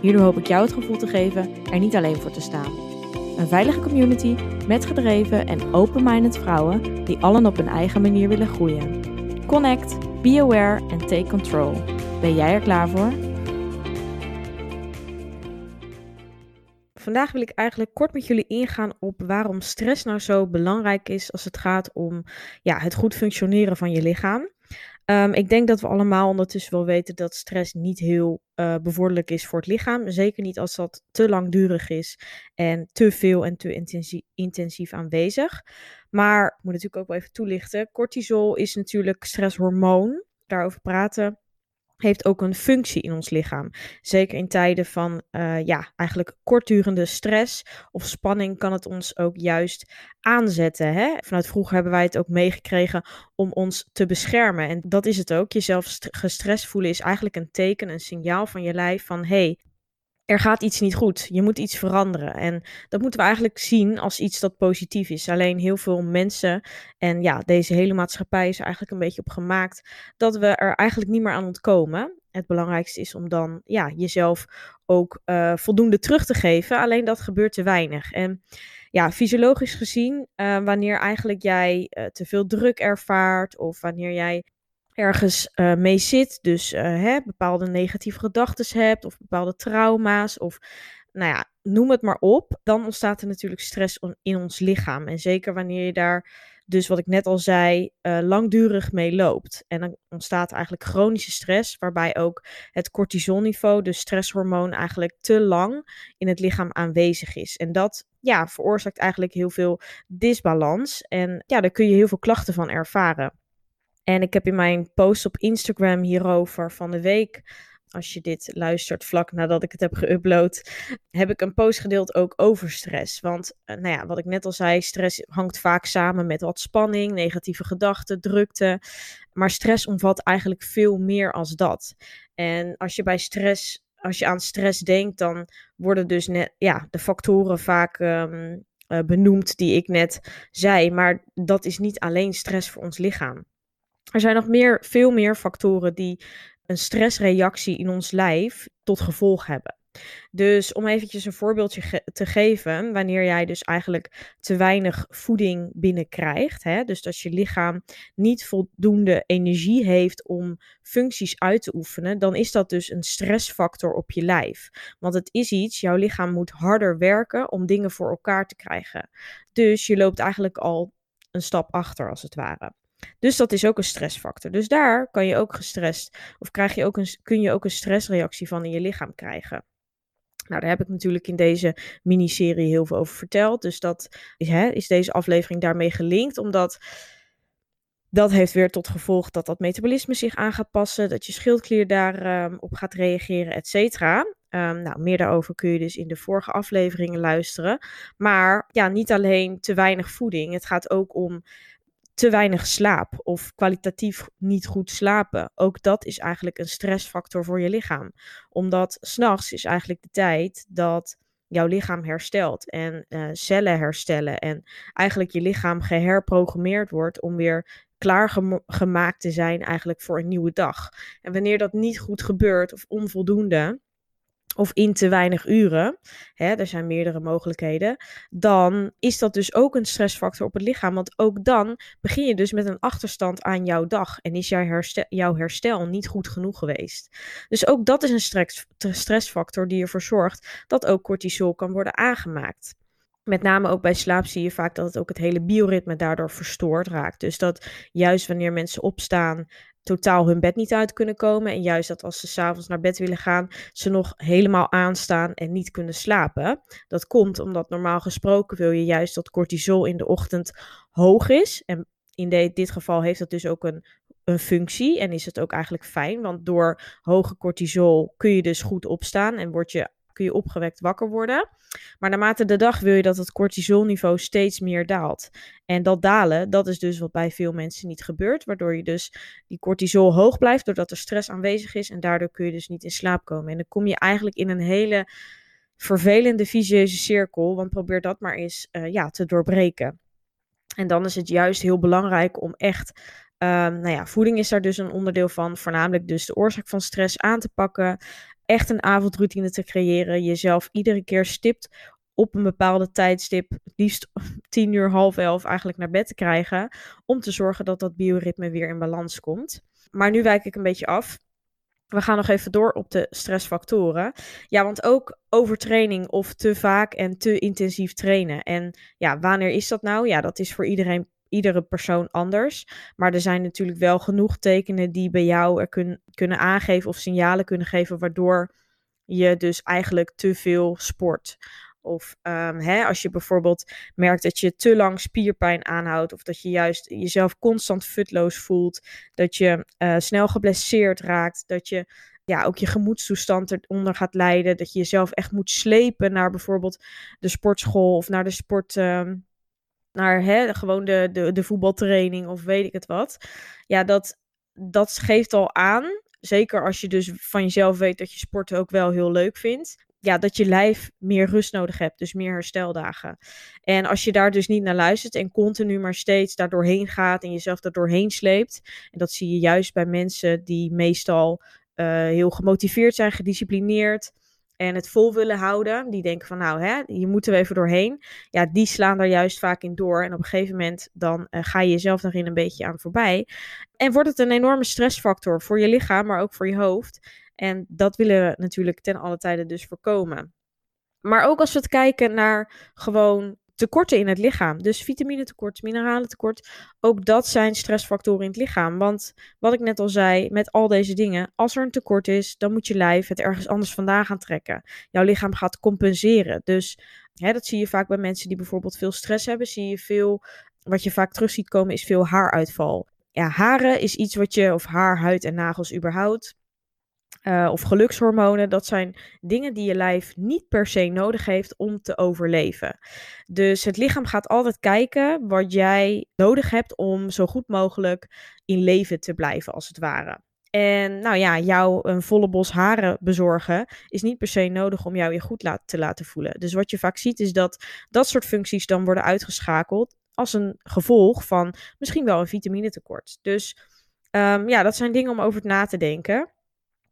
Hierdoor hoop ik jou het gevoel te geven er niet alleen voor te staan. Een veilige community met gedreven en open-minded vrouwen die allen op hun eigen manier willen groeien. Connect, be aware en take control. Ben jij er klaar voor? Vandaag wil ik eigenlijk kort met jullie ingaan op waarom stress nou zo belangrijk is als het gaat om ja, het goed functioneren van je lichaam. Um, ik denk dat we allemaal ondertussen wel weten dat stress niet heel uh, bevorderlijk is voor het lichaam. Zeker niet als dat te langdurig is en te veel en te intensief, intensief aanwezig. Maar ik moet natuurlijk ook wel even toelichten. Cortisol is natuurlijk stresshormoon. Daarover praten heeft ook een functie in ons lichaam. Zeker in tijden van uh, ja, eigenlijk kortdurende stress of spanning kan het ons ook juist aanzetten. Hè? Vanuit vroeger hebben wij het ook meegekregen om ons te beschermen. En dat is het ook. Jezelf gestrest voelen is eigenlijk een teken, een signaal van je lijf van hey, er gaat iets niet goed. Je moet iets veranderen. En dat moeten we eigenlijk zien als iets dat positief is. Alleen heel veel mensen en ja, deze hele maatschappij is eigenlijk een beetje op gemaakt dat we er eigenlijk niet meer aan ontkomen. Het belangrijkste is om dan ja, jezelf ook uh, voldoende terug te geven. Alleen dat gebeurt te weinig. En ja, fysiologisch gezien, uh, wanneer eigenlijk jij uh, te veel druk ervaart of wanneer jij ergens uh, mee zit, dus uh, hè, bepaalde negatieve gedachten hebt of bepaalde trauma's of nou ja, noem het maar op, dan ontstaat er natuurlijk stress in ons lichaam. En zeker wanneer je daar dus wat ik net al zei, uh, langdurig mee loopt. En dan ontstaat eigenlijk chronische stress, waarbij ook het cortisolniveau, de stresshormoon, eigenlijk te lang in het lichaam aanwezig is. En dat ja, veroorzaakt eigenlijk heel veel disbalans. En ja, daar kun je heel veel klachten van ervaren. En ik heb in mijn post op Instagram hierover van de week, als je dit luistert vlak nadat ik het heb geüpload, heb ik een post gedeeld ook over stress. Want, uh, nou ja, wat ik net al zei, stress hangt vaak samen met wat spanning, negatieve gedachten, drukte. Maar stress omvat eigenlijk veel meer als dat. En als je bij stress, als je aan stress denkt, dan worden dus net, ja, de factoren vaak um, uh, benoemd die ik net zei. Maar dat is niet alleen stress voor ons lichaam. Er zijn nog meer, veel meer factoren die een stressreactie in ons lijf tot gevolg hebben. Dus om eventjes een voorbeeldje te geven, wanneer jij dus eigenlijk te weinig voeding binnenkrijgt, hè, dus dat je lichaam niet voldoende energie heeft om functies uit te oefenen, dan is dat dus een stressfactor op je lijf. Want het is iets, jouw lichaam moet harder werken om dingen voor elkaar te krijgen. Dus je loopt eigenlijk al een stap achter als het ware. Dus dat is ook een stressfactor. Dus daar kan je ook gestrest, of krijg je ook een, kun je ook een stressreactie van in je lichaam krijgen. Nou, daar heb ik natuurlijk in deze miniserie heel veel over verteld. Dus dat is, hè, is deze aflevering daarmee gelinkt, omdat dat heeft weer tot gevolg dat dat metabolisme zich aan gaat passen, dat je schildklier daarop um, gaat reageren, et cetera. Um, nou, meer daarover kun je dus in de vorige afleveringen luisteren. Maar ja, niet alleen te weinig voeding. Het gaat ook om te weinig slaap of kwalitatief niet goed slapen. Ook dat is eigenlijk een stressfactor voor je lichaam. Omdat s'nachts is eigenlijk de tijd dat jouw lichaam herstelt en uh, cellen herstellen. En eigenlijk je lichaam geherprogrammeerd wordt om weer klaargemaakt te zijn eigenlijk voor een nieuwe dag. En wanneer dat niet goed gebeurt of onvoldoende, of in te weinig uren, hè, er zijn meerdere mogelijkheden, dan is dat dus ook een stressfactor op het lichaam. Want ook dan begin je dus met een achterstand aan jouw dag en is jouw herstel, jouw herstel niet goed genoeg geweest. Dus ook dat is een stress, stressfactor die ervoor zorgt dat ook cortisol kan worden aangemaakt. Met name ook bij slaap zie je vaak dat het ook het hele bioritme daardoor verstoord raakt. Dus dat juist wanneer mensen opstaan, totaal hun bed niet uit kunnen komen. En juist dat als ze s'avonds naar bed willen gaan, ze nog helemaal aanstaan en niet kunnen slapen. Dat komt omdat normaal gesproken wil je juist dat cortisol in de ochtend hoog is. En in dit geval heeft dat dus ook een, een functie en is het ook eigenlijk fijn. Want door hoge cortisol kun je dus goed opstaan en word je kun je opgewekt wakker worden. Maar naarmate de dag wil je dat het cortisolniveau steeds meer daalt. En dat dalen, dat is dus wat bij veel mensen niet gebeurt. Waardoor je dus die cortisol hoog blijft, doordat er stress aanwezig is. En daardoor kun je dus niet in slaap komen. En dan kom je eigenlijk in een hele vervelende vicieuze cirkel. Want probeer dat maar eens uh, ja, te doorbreken. En dan is het juist heel belangrijk om echt Um, nou ja, voeding is daar dus een onderdeel van. Voornamelijk dus de oorzaak van stress aan te pakken. Echt een avondroutine te creëren. Jezelf iedere keer stipt op een bepaalde tijdstip, liefst tien uur, half elf, eigenlijk naar bed te krijgen. Om te zorgen dat dat bioritme weer in balans komt. Maar nu wijk ik een beetje af. We gaan nog even door op de stressfactoren. Ja, want ook overtraining of te vaak en te intensief trainen. En ja, wanneer is dat nou? Ja, dat is voor iedereen iedere persoon anders. Maar er zijn natuurlijk wel genoeg tekenen die bij jou er kun, kunnen aangeven of signalen kunnen geven, waardoor je dus eigenlijk te veel sport. Of um, hè, als je bijvoorbeeld merkt dat je te lang spierpijn aanhoudt, of dat je juist jezelf constant futloos voelt, dat je uh, snel geblesseerd raakt, dat je ja, ook je gemoedstoestand eronder gaat leiden, dat je jezelf echt moet slepen naar bijvoorbeeld de sportschool of naar de sport. Um, naar hè, gewoon de, de, de voetbaltraining of weet ik het wat. Ja, dat, dat geeft al aan, zeker als je dus van jezelf weet dat je sporten ook wel heel leuk vindt. Ja, dat je lijf meer rust nodig hebt, dus meer hersteldagen. En als je daar dus niet naar luistert en continu maar steeds daardoorheen gaat en jezelf daardoorheen sleept. En dat zie je juist bij mensen die meestal uh, heel gemotiveerd zijn, gedisciplineerd en het vol willen houden, die denken van nou, hè, hier moeten we even doorheen. Ja, die slaan daar juist vaak in door. En op een gegeven moment dan uh, ga je jezelf daarin een beetje aan voorbij. En wordt het een enorme stressfactor voor je lichaam, maar ook voor je hoofd. En dat willen we natuurlijk ten alle tijde dus voorkomen. Maar ook als we het kijken naar gewoon tekorten in het lichaam. Dus vitamine-tekort, mineralen-tekort. Ook dat zijn stressfactoren in het lichaam. Want wat ik net al zei, met al deze dingen, als er een tekort is, dan moet je lijf het ergens anders vandaan gaan trekken. Jouw lichaam gaat compenseren. Dus hè, dat zie je vaak bij mensen die bijvoorbeeld veel stress hebben. Zie je veel, wat je vaak terug ziet komen, is veel haaruitval. Ja, haren is iets wat je, of haar, huid en nagels überhaupt, uh, of gelukshormonen, dat zijn dingen die je lijf niet per se nodig heeft om te overleven. Dus het lichaam gaat altijd kijken wat jij nodig hebt om zo goed mogelijk in leven te blijven, als het ware. En nou ja, jou een volle bos haren bezorgen is niet per se nodig om jou je goed te laten voelen. Dus wat je vaak ziet is dat dat soort functies dan worden uitgeschakeld als een gevolg van misschien wel een vitaminetekort. Dus um, ja, dat zijn dingen om over na te denken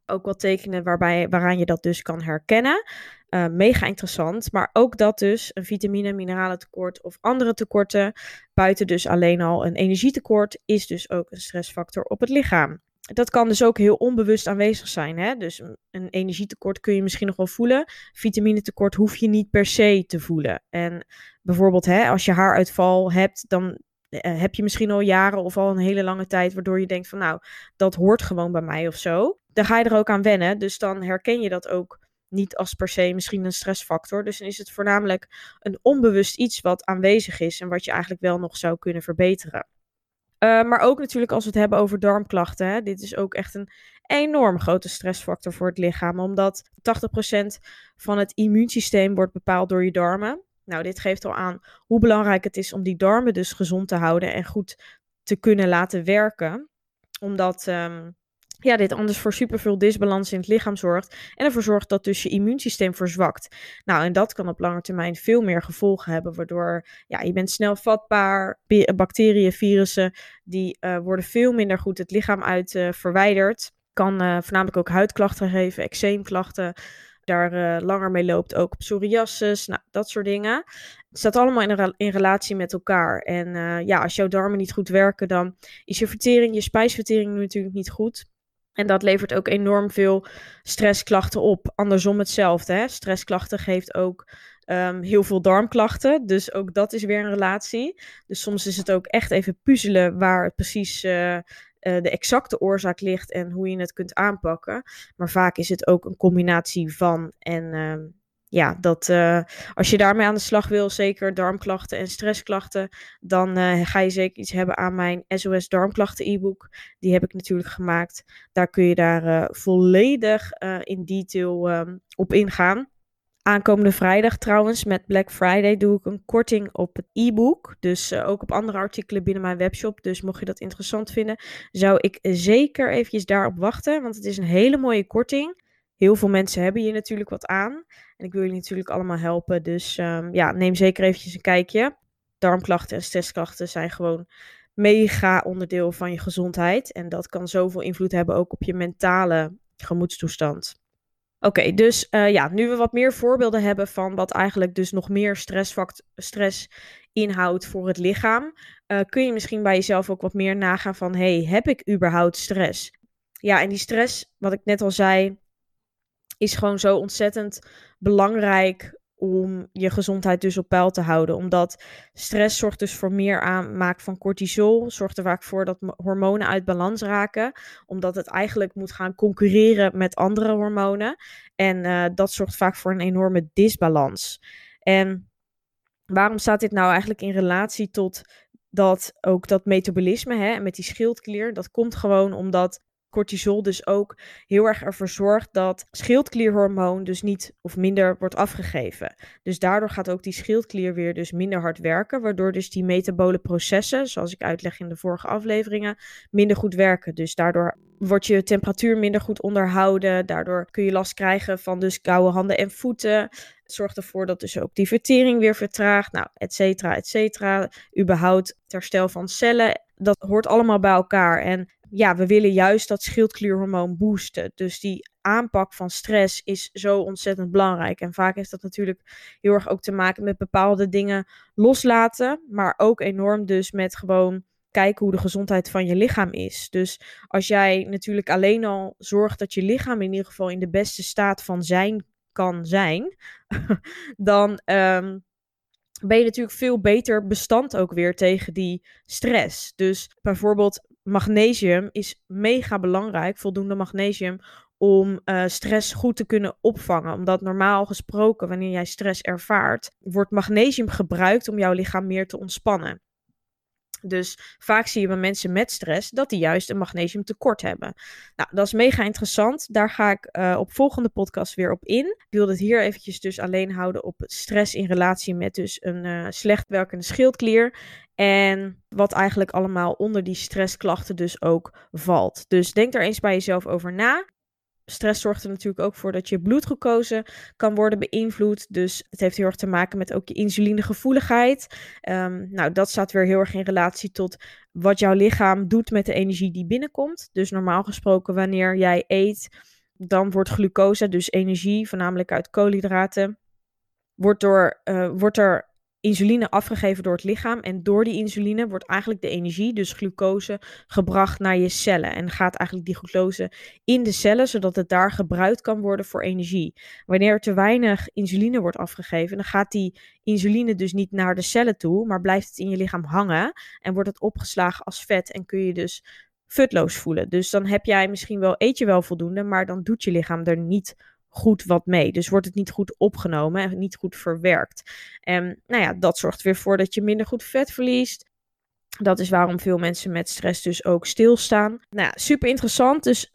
ook wat tekenen waarbij, waaraan je dat dus kan herkennen. Uh, mega interessant. Maar ook dat dus een vitamine, mineralen tekort of andere tekorten, buiten dus alleen al een energietekort, is dus ook een stressfactor op het lichaam. Dat kan dus ook heel onbewust aanwezig zijn. Hè? Dus een energietekort kun je misschien nog wel voelen. Vitaminetekort hoef je niet per se te voelen. En bijvoorbeeld hè, als je haaruitval hebt, dan eh, heb je misschien al jaren of al een hele lange tijd, waardoor je denkt van nou, dat hoort gewoon bij mij of zo dan ga je er ook aan wennen. Dus dan herken je dat ook niet als per se misschien een stressfactor. Dus dan is het voornamelijk een onbewust iets wat aanwezig is en wat je eigenlijk wel nog zou kunnen verbeteren. Uh, maar ook natuurlijk als we het hebben over darmklachten. Hè. Dit is ook echt een enorm grote stressfactor voor het lichaam. Omdat 80% van het immuunsysteem wordt bepaald door je darmen. Nou, dit geeft al aan hoe belangrijk het is om die darmen dus gezond te houden en goed te kunnen laten werken. Omdat um, ja, dit anders voor superveel disbalans in het lichaam zorgt. En ervoor zorgt dat dus je immuunsysteem verzwakt. Nou, en dat kan op lange termijn veel meer gevolgen hebben. Waardoor ja, je bent snel vatbaar. Bacteriën, virussen, die uh, worden veel minder goed het lichaam uit uh, verwijderd. Kan uh, voornamelijk ook huidklachten geven, eczeemklachten. Daar langer mee loopt ook psoriasis, nou, dat soort dingen. Het staat allemaal in, in relatie met elkaar. En ja, als jouw darmen niet goed werken, dan is je vertering, je spijsvertering natuurlijk niet goed. En dat levert ook enorm veel stressklachten op. Andersom hetzelfde. Hè? Stressklachten geeft ook um, heel veel darmklachten. Dus ook dat is weer een relatie. Dus soms is het ook echt even puzzelen waar het precies uh, uh, de exacte oorzaak ligt en hoe je het kunt aanpakken. Maar vaak is het ook een combinatie van. En uh, ja, dat, uh, als je daarmee aan de slag wil, zeker darmklachten en stressklachten, dan uh, ga je zeker iets hebben aan mijn SOS darmklachten e-book. Die heb ik natuurlijk gemaakt. Daar kun je daar uh, volledig in detail um, op ingaan. Aankomende vrijdag trouwens, met Black Friday, doe ik een korting op het e-book. Dus ook op andere artikelen binnen mijn webshop. Dus mocht je dat interessant vinden, zou ik zeker eventjes daarop wachten. Want het is een hele mooie korting. Heel veel mensen hebben hier natuurlijk wat aan. En ik wil jullie natuurlijk allemaal helpen. Dus um, ja, neem zeker eventjes een kijkje. Darmklachten en stressklachten zijn gewoon mega onderdeel van je gezondheid. En dat kan zoveel invloed hebben ook op je mentale gemoedstoestand. Oké, dus uh, ja, nu we wat meer voorbeelden hebben van wat eigenlijk dus nog meer stress inhoudt voor het lichaam, uh, kun je misschien bij jezelf ook wat meer nagaan van, hey, heb ik überhaupt stress? Ja, en die stress, wat ik net al zei, is gewoon zo ontzettend belangrijk om je gezondheid dus op peil te houden. Omdat stress zorgt dus voor meer aanmaak van cortisol. Zorgt er vaak voor dat hormonen uit balans raken. Omdat het eigenlijk moet gaan concurreren met andere hormonen. En uh, dat zorgt vaak voor een enorme disbalans. En waarom staat dit nou eigenlijk in relatie tot dat ook dat metabolisme hè, met die schildklier? Dat komt gewoon omdat cortisol dus ook heel erg ervoor zorgt dat schildklierhormoon dus niet of minder wordt afgegeven. Dus daardoor gaat ook die schildklier weer dus minder hard werken, waardoor dus die metabole processen, zoals ik uitleg in de vorige afleveringen, minder goed werken. Dus daardoor wordt je temperatuur minder goed onderhouden, daardoor kun je last krijgen van dus koude handen en voeten. Het zorgt ervoor dat dus ook die vertering weer vertraagt, nou, et cetera, et cetera. Überhaupt het herstel van cellen, dat hoort allemaal bij elkaar. En ja, we willen juist dat schildklierhormoon boosten. Dus die aanpak van stress is zo ontzettend belangrijk. En vaak heeft dat natuurlijk heel erg ook te maken met bepaalde dingen loslaten. Maar ook enorm dus met gewoon kijken hoe de gezondheid van je lichaam is. Dus als jij natuurlijk alleen al zorgt dat je lichaam in ieder geval in de beste staat van zijn kan zijn, dan um, ben je natuurlijk veel beter bestand ook weer tegen die stress. Dus bijvoorbeeld magnesium is mega belangrijk, voldoende magnesium, om uh, stress goed te kunnen opvangen. Omdat normaal gesproken, wanneer jij stress ervaart, wordt magnesium gebruikt om jouw lichaam meer te ontspannen. Dus vaak zie je bij mensen met stress dat die juist een magnesiumtekort hebben. Nou, dat is mega interessant. Daar ga ik uh, op volgende podcast weer op in. Ik wil het hier eventjes dus alleen houden op stress in relatie met dus een uh, slecht werkende schildklier. En wat eigenlijk allemaal onder die stressklachten dus ook valt. Dus denk er eens bij jezelf over na. Stress zorgt er natuurlijk ook voor dat je bloedglucose kan worden beïnvloed. Dus het heeft heel erg te maken met ook je insulinegevoeligheid. Um, nou, dat staat weer heel erg in relatie tot wat jouw lichaam doet met de energie die binnenkomt. Dus normaal gesproken, wanneer jij eet, dan wordt glucose, dus energie, voornamelijk uit koolhydraten, wordt, door, uh, wordt er insuline afgegeven door het lichaam. En door die insuline wordt eigenlijk de energie, dus glucose, gebracht naar je cellen. En gaat eigenlijk die glucose in de cellen, zodat het daar gebruikt kan worden voor energie. Wanneer er te weinig insuline wordt afgegeven, dan gaat die insuline dus niet naar de cellen toe, maar blijft het in je lichaam hangen. En wordt het opgeslagen als vet en kun je dus futloos voelen. Dus dan heb jij misschien wel, eet je wel voldoende, maar dan doet je lichaam er niet goed wat mee. Dus wordt het niet goed opgenomen en niet goed verwerkt. En nou ja, dat zorgt weer voor dat je minder goed vet verliest. Dat is waarom veel mensen met stress dus ook stilstaan. Nou ja, super interessant. Dus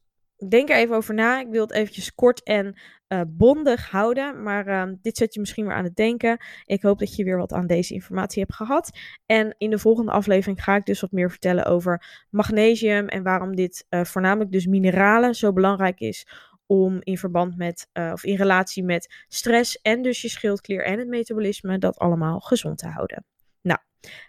denk er even over na. Ik wil het eventjes kort en uh, bondig houden. Maar uh, dit zet je misschien weer aan het denken. Ik hoop dat je weer wat aan deze informatie hebt gehad. En in de volgende aflevering ga ik dus wat meer vertellen over magnesium. En waarom dit uh, voornamelijk dus mineralen zo belangrijk is om in verband met, uh, of in relatie met stress en dus je schildklier en het metabolisme, dat allemaal gezond te houden. Nou,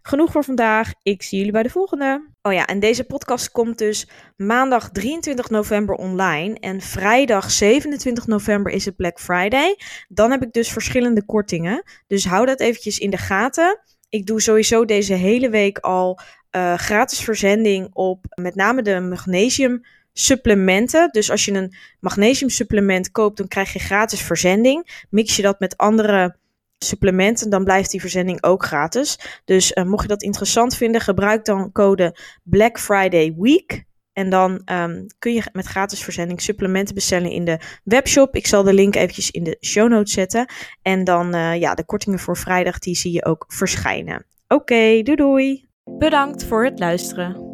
genoeg voor vandaag. Ik zie jullie bij de volgende. Oh ja, en deze podcast komt dus maandag 23 november online. En vrijdag 27 november is het Black Friday. Dan heb ik dus verschillende kortingen. Dus hou dat eventjes in de gaten. Ik doe sowieso deze hele week al uh, gratis verzending op met name de magnesium supplementen. Dus als je een magnesiumsupplement koopt, dan krijg je gratis verzending. Mix je dat met andere supplementen, dan blijft die verzending ook gratis. Dus uh, mocht je dat interessant vinden, gebruik dan code Black Friday Week. En dan um, kun je met gratis verzending supplementen bestellen in de webshop. Ik zal de link eventjes in de show notes zetten. En dan, uh, ja, de kortingen voor vrijdag, die zie je ook verschijnen. Oké, okay, doei doei! Bedankt voor het luisteren.